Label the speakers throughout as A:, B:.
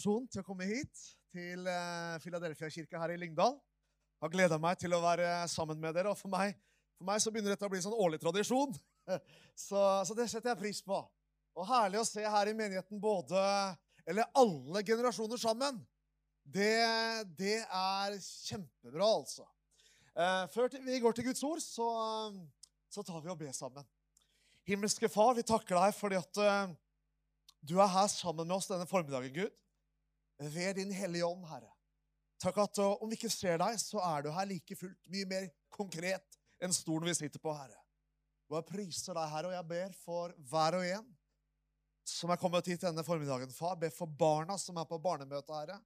A: Invitasjonen til å komme hit til Filadelfia Philadelphia-kirka her i Lyngdal. Jeg har gleda meg til å være sammen med dere. Og for meg, for meg så begynner dette å bli en sånn årlig tradisjon. Så, så det setter jeg pris på. Og herlig å se her i menigheten både Eller alle generasjoner sammen. Det, det er kjempebra, altså. Eh, før vi går til Guds ord, så, så tar vi og ber sammen. Himmelske Far, vi takker deg fordi at eh, du er her sammen med oss denne formiddagen, Gud. Ved din Hellige Ånd, Herre. Takk at uh, om vi ikke ser deg, så er du her like fullt. Mye mer konkret enn stolen vi sitter på, Herre. Og jeg priser deg, Herre, og jeg ber for hver og en som er kommet hit denne formiddagen, far. Be for barna som er på barnemøtet, Herre.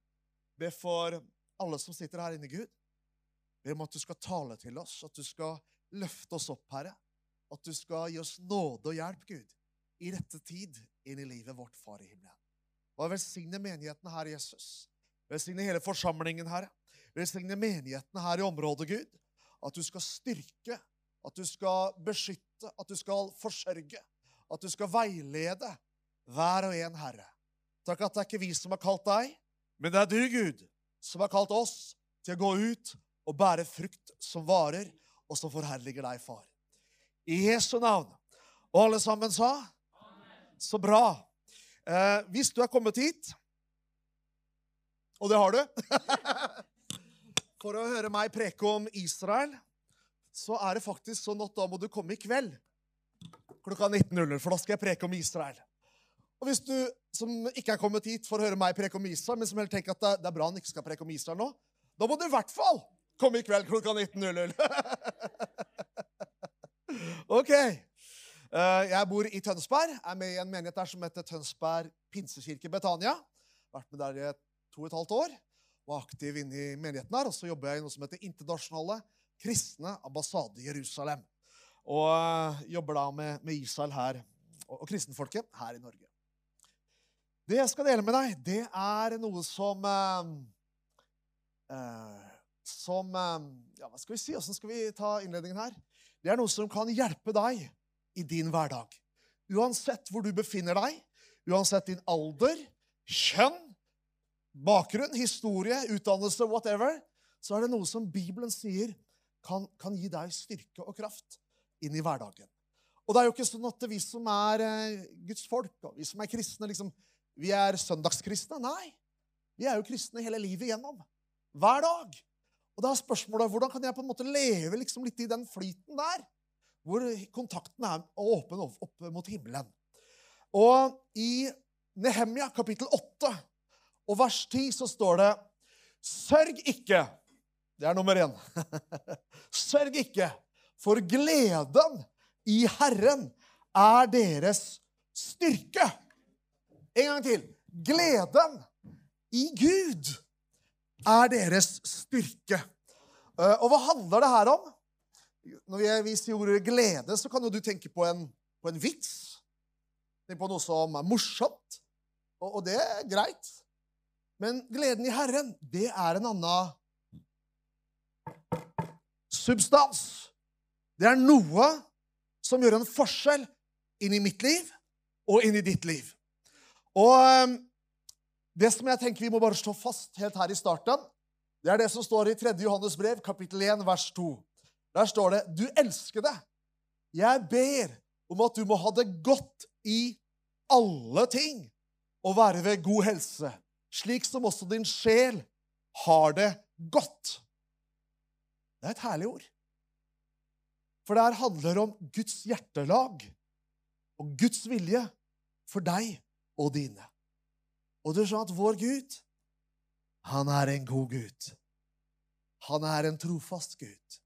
A: Be for alle som sitter her inne, Gud. Be om at du skal tale til oss, at du skal løfte oss opp, Herre. At du skal gi oss nåde og hjelp, Gud, i rette tid inn i livet vårt, Far i himmelen. Og velsigne menigheten her, Jesus. Velsigne hele forsamlingen, her. Velsigne menigheten her i området, Gud. At du skal styrke, at du skal beskytte, at du skal forsørge, at du skal veilede hver og en, Herre. Takk at det er ikke vi som har kalt deg, men det er du, Gud, som har kalt oss til å gå ut og bære frukt som varer, og som forherliger deg, far. I Jesu navn. Og alle sammen sa så bra. Eh, hvis du er kommet hit, og det har du For å høre meg preke om Israel, så er det faktisk sånn at da må du komme i kveld klokka 19.00, for da skal jeg preke om Israel. Og hvis du som ikke er kommet hit for å høre meg preke om Israel, men som heller tenker at det er bra han ikke skal preke om Israel nå, da må du i hvert fall komme i kveld klokka 19.00. OK. Eh, jeg bor i Tønsberg, er med i en menighet der som heter Tønsberg pinsekirke Betania. Vært med der i to og et halvt år. Var aktiv inne i menigheten her. Og så jobber jeg i noe som heter Internasjonale kristne ambassade i Jerusalem. Og eh, jobber da med, med Israel her, og, og kristenfolket her i Norge. Det jeg skal dele med deg, det er noe som eh, eh, Som eh, Ja, hva skal vi si? Åssen skal vi ta innledningen her? Det er noe som kan hjelpe deg i din hverdag. Uansett hvor du befinner deg, uansett din alder, kjønn, bakgrunn, historie, utdannelse, whatever, så er det noe som Bibelen sier kan, kan gi deg styrke og kraft inn i hverdagen. Og det er jo ikke sånn at vi som er eh, Guds folk, og vi som er kristne, liksom, vi er søndagskristne. Nei. Vi er jo kristne hele livet igjennom. Hver dag. Og da er spørsmålet hvordan kan jeg på en måte leve liksom litt i den flyten der? Hvor kontakten er åpen opp mot himmelen. Og i Nehemia kapittel 8 og vers 10 så står det Sørg ikke. Det er nummer én. Sørg ikke, for gleden i Herren er deres styrke. En gang til. Gleden i Gud er deres styrke. Eh, og hva handler det her om? Når vi viser ordet glede, så kan jo du tenke på en, på en vits. Tenk på noe som er morsomt. Og, og, det er greit. Men gleden i Herren, det er en annen substans. Det er noe som gjør en forskjell inn i mitt liv og inn i ditt liv. Og ehm, det som jeg tenker vi må bare stå fast helt her i starten, det er det som står i 3. Johannes brev, kapittel 1, vers 2. Der står det, 'Du elskede, jeg ber om at du må ha det godt i alle ting og være ved god helse, slik som også din sjel har det godt. Det er et herlig ord. For det her handler om Guds hjertelag og Guds vilje for deg og dine. Og du skjønner at vår Gud, han er en god Gud. Han er en trofast Gud.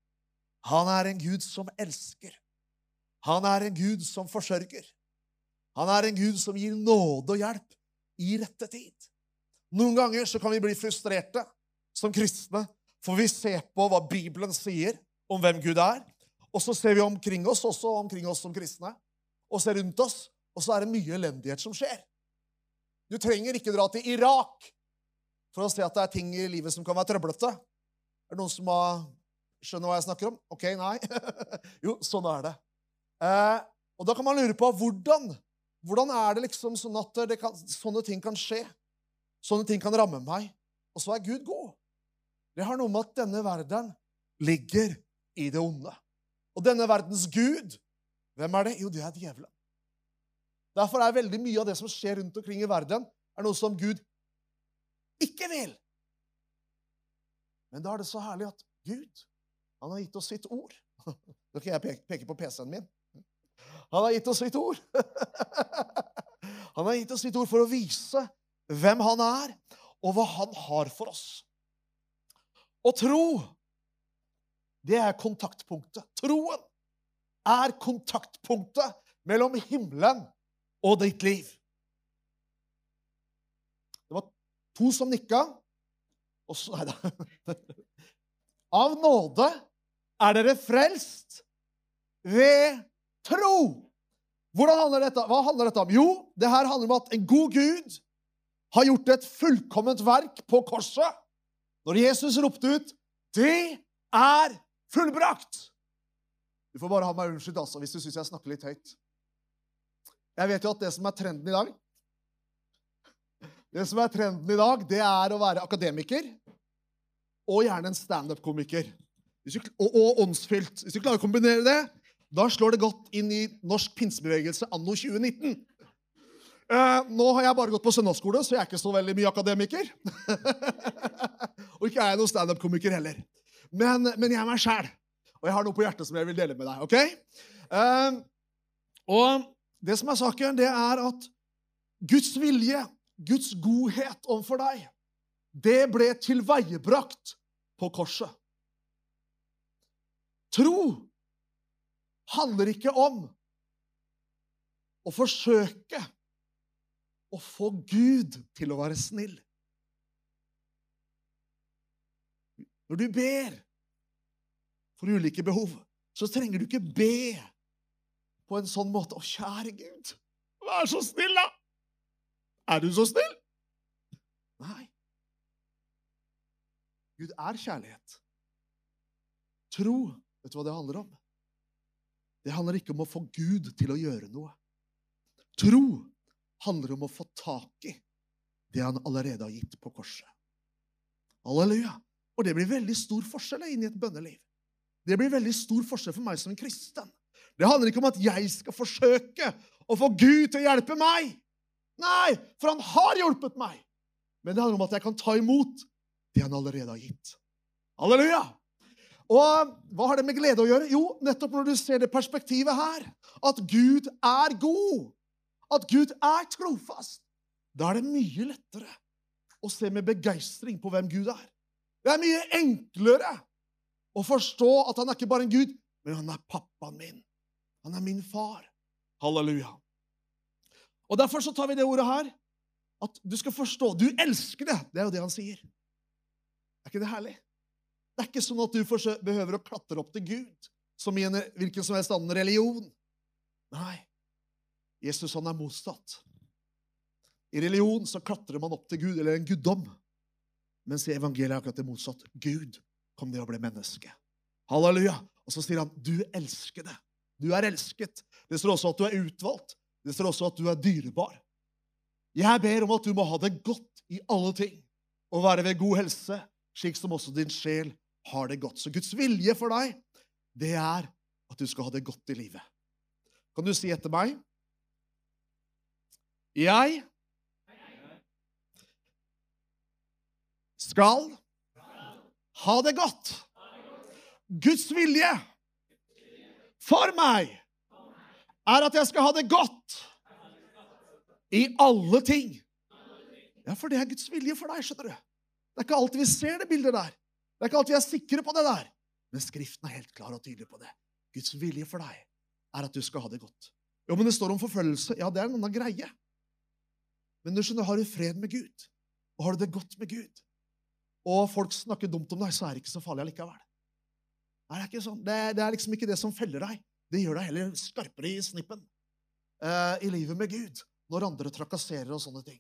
A: Han er en Gud som elsker. Han er en Gud som forsørger. Han er en Gud som gir nåde og hjelp i rette tid. Noen ganger så kan vi bli frustrerte som kristne, for vi ser på hva Bibelen sier om hvem Gud er. Og så ser vi omkring oss, også omkring oss som kristne, og ser rundt oss, og så er det mye elendighet som skjer. Du trenger ikke dra til Irak for å se at det er ting i livet som kan være trøblete. Er det noen som har Skjønner hva jeg snakker om? OK, nei. jo, sånn er det. Eh, og da kan man lure på hvordan. Hvordan er det liksom sånn at kan, sånne ting kan skje? Sånne ting kan ramme meg. Og så er Gud god. Det har noe med at denne verden ligger i det onde. Og denne verdens gud, hvem er det? Jo, det er djevelen. Derfor er veldig mye av det som skjer rundt omkring i verden, er noe som Gud ikke vil. Men da er det så herlig at Gud, han har gitt oss sitt ord. Nå kan jeg peke på PC-en min. Han har gitt oss sitt ord. Han har gitt oss sitt ord for å vise hvem han er, og hva han har for oss. Og tro, det er kontaktpunktet. Troen er kontaktpunktet mellom himmelen og ditt liv. Det var to som nikka. Og så Nei da. Av nåde er dere frelst ved tro. Handler dette, hva handler dette om? Jo, det her handler om at en god Gud har gjort et fullkomment verk på korset. Når Jesus ropte ut 'Det er fullbrakt'. Du får bare ha meg unnskyldt altså, hvis du syns jeg snakker litt høyt. Jeg vet jo at det som er trenden i dag Det som er trenden i dag, det er å være akademiker og gjerne en standup-komiker. Og, og åndsfylt. Hvis du klarer å kombinere det, da slår det godt inn i norsk pinsebevegelse anno 2019. Uh, nå har jeg bare gått på søndagsskole, så jeg er ikke så veldig mye akademiker. og ikke er jeg noen standup-komiker heller. Men, men, jeg er meg sjæl, og jeg har noe på hjertet som jeg vil dele med deg. ok? Uh, og det som er saken, det er at Guds vilje, Guds godhet overfor deg, det ble tilveiebrakt på korset. Tro handler ikke om å forsøke å få Gud til å være snill. Når du ber for ulike behov, så trenger du ikke be på en sånn måte 'Å, kjære Gud, vær så snill, da!' Er du så snill? Nei. Gud er kjærlighet. Tro, vet du hva det handler om? Det handler ikke om å få Gud til å gjøre noe. Tro handler om å få tak i det han allerede har gitt på korset. Halleluja. Og det blir veldig stor forskjell inn i et bønneliv. Det blir veldig stor forskjell for meg som en kristen. Det handler ikke om at jeg skal forsøke å få Gud til å hjelpe meg. Nei, for han har hjulpet meg. Men det handler om at jeg kan ta imot det han allerede har gitt. Halleluja! Og hva har det med glede å gjøre? Jo, nettopp når du ser det perspektivet her. At Gud er god. At Gud er trofast. Da er det mye lettere å se med begeistring på hvem Gud er. Det er mye enklere å forstå at han er ikke bare en Gud, men han er pappaen min. Han er min far. Halleluja. Og Derfor så tar vi det ordet her. At du skal forstå. Du elsker det. Det er jo det han sier. Er ikke det herlig? Det er ikke sånn at du behøver å klatre opp til Gud som i en hvilken som helst annen religion. Nei. Jesus han er motsatt. I religion så klatrer man opp til Gud, eller en guddom. Mens i evangeliet er akkurat det motsatt. Gud kom ned og ble menneske. Halleluja. Og så sier han, 'Du elsker det. Du er elsket.' Det står også at du er utvalgt. Det står også at du er dyrebar. Jeg ber om at du må ha det godt i alle ting og være ved god helse, slik som også din sjel har det godt. Så Guds vilje for deg, det er at du skal ha det godt i livet. Kan du si etter meg? Jeg skal ha det godt. Guds vilje for meg er at jeg skal ha det godt i alle ting. Ja, for det er Guds vilje for deg, skjønner du. Det er ikke alltid vi ser det bildet der. Det er ikke alltid vi er sikre på det der. Men Skriften er helt klar og tydelig på det. Guds vilje for deg er at du skal ha det godt. Jo, men det står om forfølgelse. Ja, det er en annen greie. Men du skjønner, har du fred med Gud, og har du det godt med Gud, og folk snakker dumt om deg, så er det ikke så farlig allikevel. Nei, det, er ikke sånn. det, det er liksom ikke det som feller deg. Det gjør deg heller skarpere i snippen uh, i livet med Gud når andre trakasserer og sånne ting.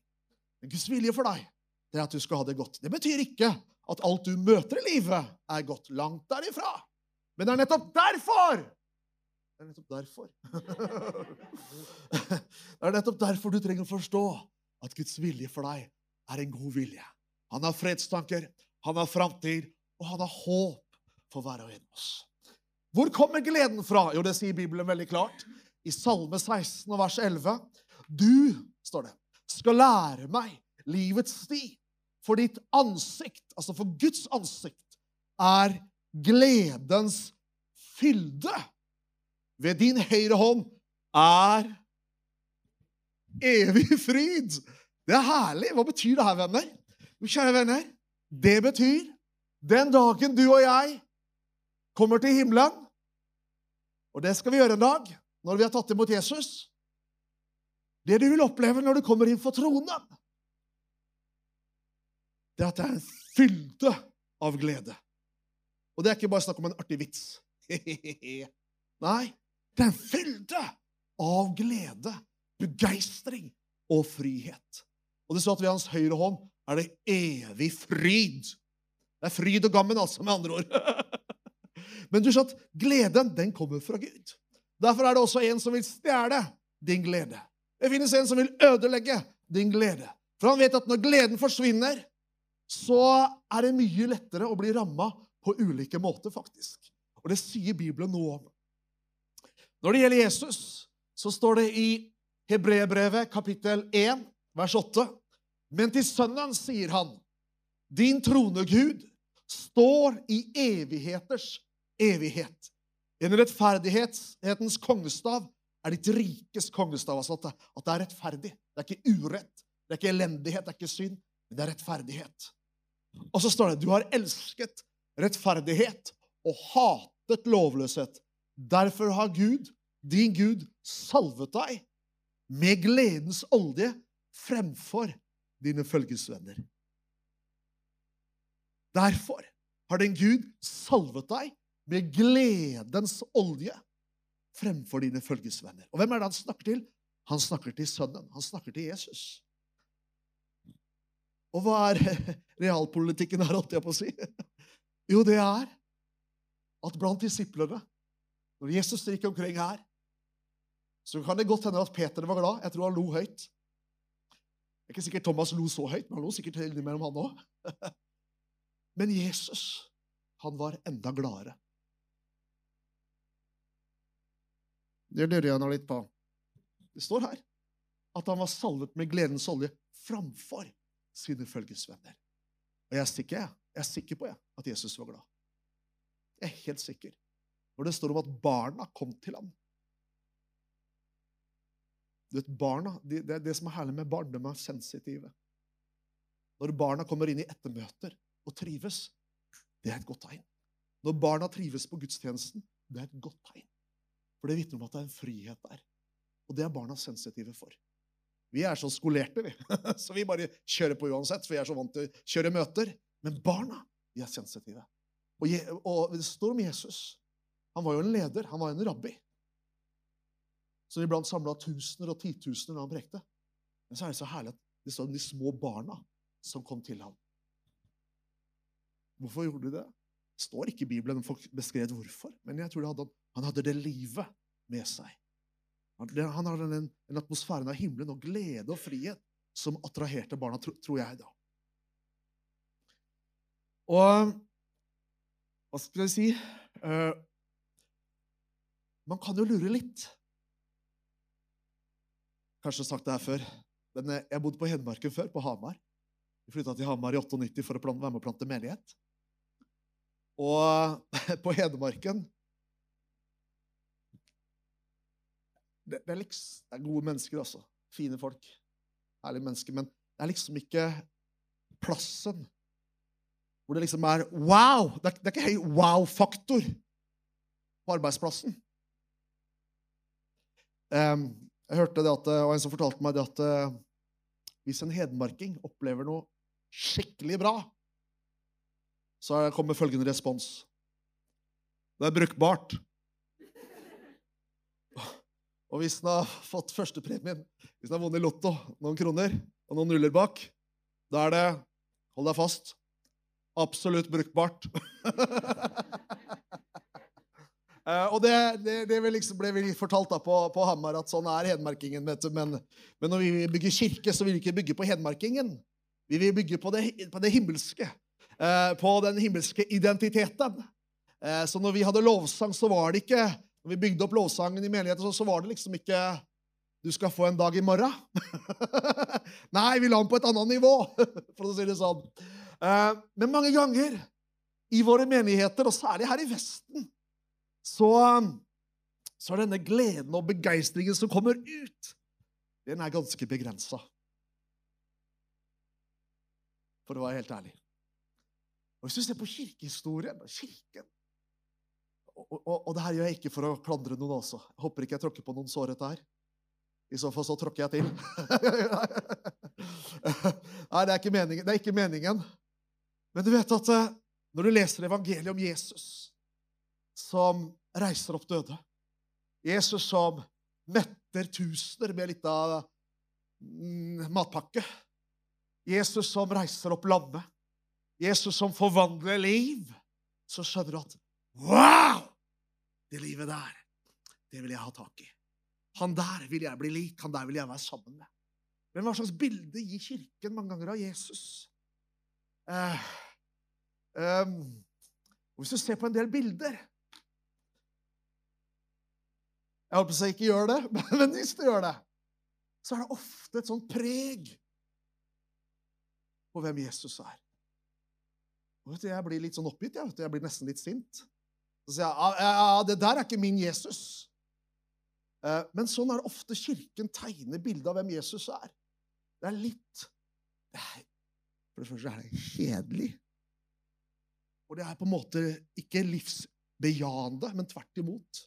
A: Men Guds vilje for deg det er at du skal ha det godt. Det betyr ikke at alt du møter i livet, er godt. Langt derifra. Men det er nettopp derfor Det er nettopp derfor Det er nettopp derfor du trenger å forstå at Guds vilje for deg er en god vilje. Han har fredstanker, han har framtid, og han har håp for hver og en av oss. Hvor kommer gleden fra? Jo, det sier Bibelen veldig klart. I Salme 16 og vers 11. Du, står det, skal lære meg livets sti. For ditt ansikt, altså for Guds ansikt, er gledens fylde. Ved din høyre hånd er evig fryd. Det er herlig. Hva betyr det her, venner? Jo, kjære venner, det betyr den dagen du og jeg kommer til himmelen, og det skal vi gjøre en dag når vi har tatt imot Jesus Det du vil oppleve når du kommer inn for tronen, det er at det er en fylde av glede. Og det er ikke bare snakk om en artig vits. Nei, det er en fylde av glede, begeistring og frihet. Og det står at ved hans høyre hånd er det evig fryd. Det er fryd og gammen, altså, med andre ord. Men du skjønner gleden, den kommer fra Gud. Derfor er det også en som vil stjele din glede. Det finnes en som vil ødelegge din glede. For han vet at når gleden forsvinner, så er det mye lettere å bli ramma på ulike måter, faktisk. Og det sier Bibelen noe om. Når det gjelder Jesus, så står det i Hebrebrevet kapittel 1, vers 8. Men til Sønnen sier han, din trone, Gud, står i evigheters evighet. En rettferdighetens kongestav er ditt rikes kongestav. Altså at det, er rettferdig. Det er ikke urett, det er ikke elendighet, det er ikke synd, men det er rettferdighet. Og så står det du har elsket rettferdighet og hatet lovløshet. Derfor har Gud, din Gud, salvet deg med gledens olje fremfor dine følgesvenner. Derfor har din Gud salvet deg med gledens olje fremfor dine følgesvenner. Og hvem er det han snakker til? Han snakker til sønnen. Han snakker til Jesus. Og hva er realpolitikken her, holdt jeg på å si? Jo, det er at blant disiplene, når Jesus gikk omkring her, så kan det godt hende at Peter var glad. Jeg tror han lo høyt. Det er ikke sikkert Thomas lo så høyt, men han lo sikkert innimellom, han òg. Men Jesus, han var enda gladere. Det lurer jeg nå litt på. Det står her at han var salvet med gledens olje framfor sine følgesvenner. Og jeg er sikker, jeg er sikker på jeg, at Jesus var glad. Jeg er helt sikker. Når det står om at barna kom til ham. Du vet, barna, det, er det som er herlig med barn, de er sensitive. Når barna kommer inn i ettermøter og trives, det er et godt tegn. Når barna trives på gudstjenesten, det er et godt tegn. For det vitner om at det er en frihet der. Og det er barna sensitive for. Vi er så skolerte, vi. Så vi bare kjører på uansett, for vi er så vant til å kjøre møter. Men barna, de er sensitive. Og, det står om Jesus. Han var jo en leder. Han var en rabbi. Som iblant samla tusener og titusener når han prekte. Men så er det så herlig at det står om de små barna som kom til ham. Hvorfor gjorde de det? Det står ikke i Bibelen folk beskrevet hvorfor, men jeg tror hadde, han hadde det livet med seg. Han har en, en atmosfæren av himmelen og glede og frihet som attraherte barna, tro, tror jeg da. Og hva skal jeg si uh, Man kan jo lure litt. Kanskje sagt det her før, men eh, jeg bodde på Hedmarken før, på Hamar. Vi flytta til Hamar i 98 for å være med og plante menighet. Og på Hedmarken det, det, er liksom, det er gode mennesker, altså. Fine folk. Ærlige mennesker. Men det er liksom ikke plassen hvor det liksom er wow! Det er, det er ikke høy wow-faktor på arbeidsplassen. Um, jeg hørte det at, det var en som fortalte meg det at uh, hvis en hedmarking opplever noe skikkelig bra, så kommer følgende respons. Det er brukbart. Og hvis den har fått førstepremien, hvis den har vunnet Lotto, noen kroner og noen nuller bak, da er det Hold deg fast absolutt brukbart. uh, og det, det, det liksom ble vi fortalt da på, på Hamar at sånn er hedmarkingen. Men, men, når vi bygger kirke, så vil vi ikke bygge på hedmarkingen. Vi vil bygge på det, på det himmelske. eh, På den himmelske identiteten. Eh, Så når vi hadde lovsang, så var det ikke Når vi bygde opp lovsangen i menigheten, så- var det liksom ikke du skal få en dag i morgen. Nei, vi la den på et annet nivå, for å si det sånn. Eh, Men mange ganger i våre menigheter, og særlig her i Vesten, så, så er denne gleden og begeistringen som kommer ut, den er ganske begrensa. For å være helt ærlig. Og Hvis du ser på kirkehistorien kirken og, og, og det her gjør jeg ikke for å klandre noen også. Jeg håper ikke jeg tråkker på noen sårete her. I så fall så tråkker jeg til. Nei, det er ikke meningen. Det er ikke meningen. Men du vet at eh, når du leser evangeliet om Jesus som reiser opp døde Jesus som metter tusener med litt av mm, matpakke. Jesus som reiser opp lamme. Jesus som forvandler liv. Så skjønner du at Wow! Det livet der, det vil jeg ha tak i. Han der vil jeg bli lik. Han der vil jeg være sammen med. Men hva slags bilde gir Kirken mange ganger av Jesus? Eh, eh, hvis du ser på en del bilder Jeg håper jeg ikke gjør det, men hvis du gjør det, så er det ofte et sånt preg på hvem Jesus er. Og vet du, Jeg blir litt sånn oppgitt. Jeg, vet du, jeg blir nesten litt sint. Så sier jeg ja, det der er ikke min Jesus. Eh, Men sånn er det ofte Kirken tegner bildet av hvem Jesus er. Det er litt For det første er det kjedelig. Og det er på en måte ikke livsbejaende, men tvert imot.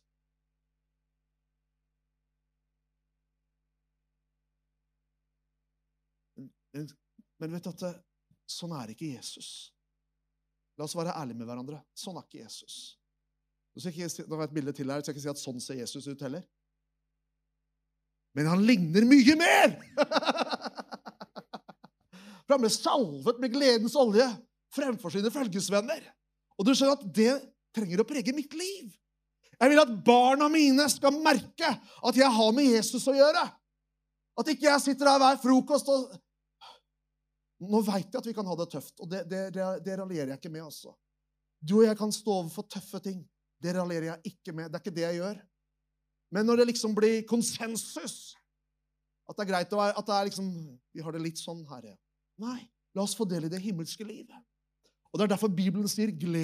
A: Men, vet du at sånn er ikke Jesus. La oss være ærlige med hverandre. Sånn er ikke Jesus. Nå skal jeg ikke, har jeg et bilde til her, så jeg ikke si at sånn ser Jesus ut heller. Men han ligner mye mer! For han ble salvet med gledens olje fremfor sine følgesvenner. Og du skjønner at det trenger å prege mitt liv. Jeg vil at barna mine skal merke at jeg har med Jesus å gjøre. At ikke jeg sitter her hver frokost og Nå veit jeg at vi kan ha det tøft, og det, det, det, det raljerer jeg ikke med. altså. Du og jeg kan stå overfor tøffe ting. Det raljerer jeg ikke med. Det er ikke det jeg gjør. Men når det liksom blir konsensus, at det er greit å være, at det er liksom, vi har det litt sånn her. Nei, la oss få del i det himmelske livet. Og Det er derfor Bibelen sier 'gled